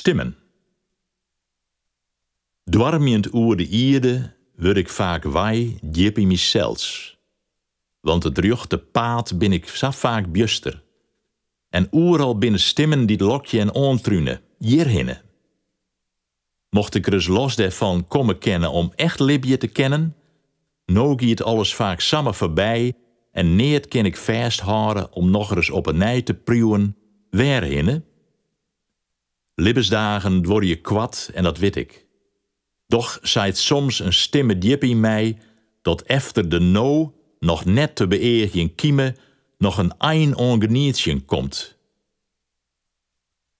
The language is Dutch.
Stimmen. Dwarmjend oer de ierde word ik vaak wij diep in. Want het rjochte paad ben ik zo vaak bjuster. En oeral binnen stimmen die lokje en ontrunen, hierhinnen. Mocht ik er eens los daarvan komen kennen om echt Libje te kennen, nou het alles vaak samen voorbij en neert kan ik vasthouden om nog eens op een nij te pruwen, waarhinnen. Libbesdagen word je kwad en dat weet ik. Doch zijt soms een stimme diep in mij, dat efter de no nog net te beëergen kiemen nog een ein ongenietje komt.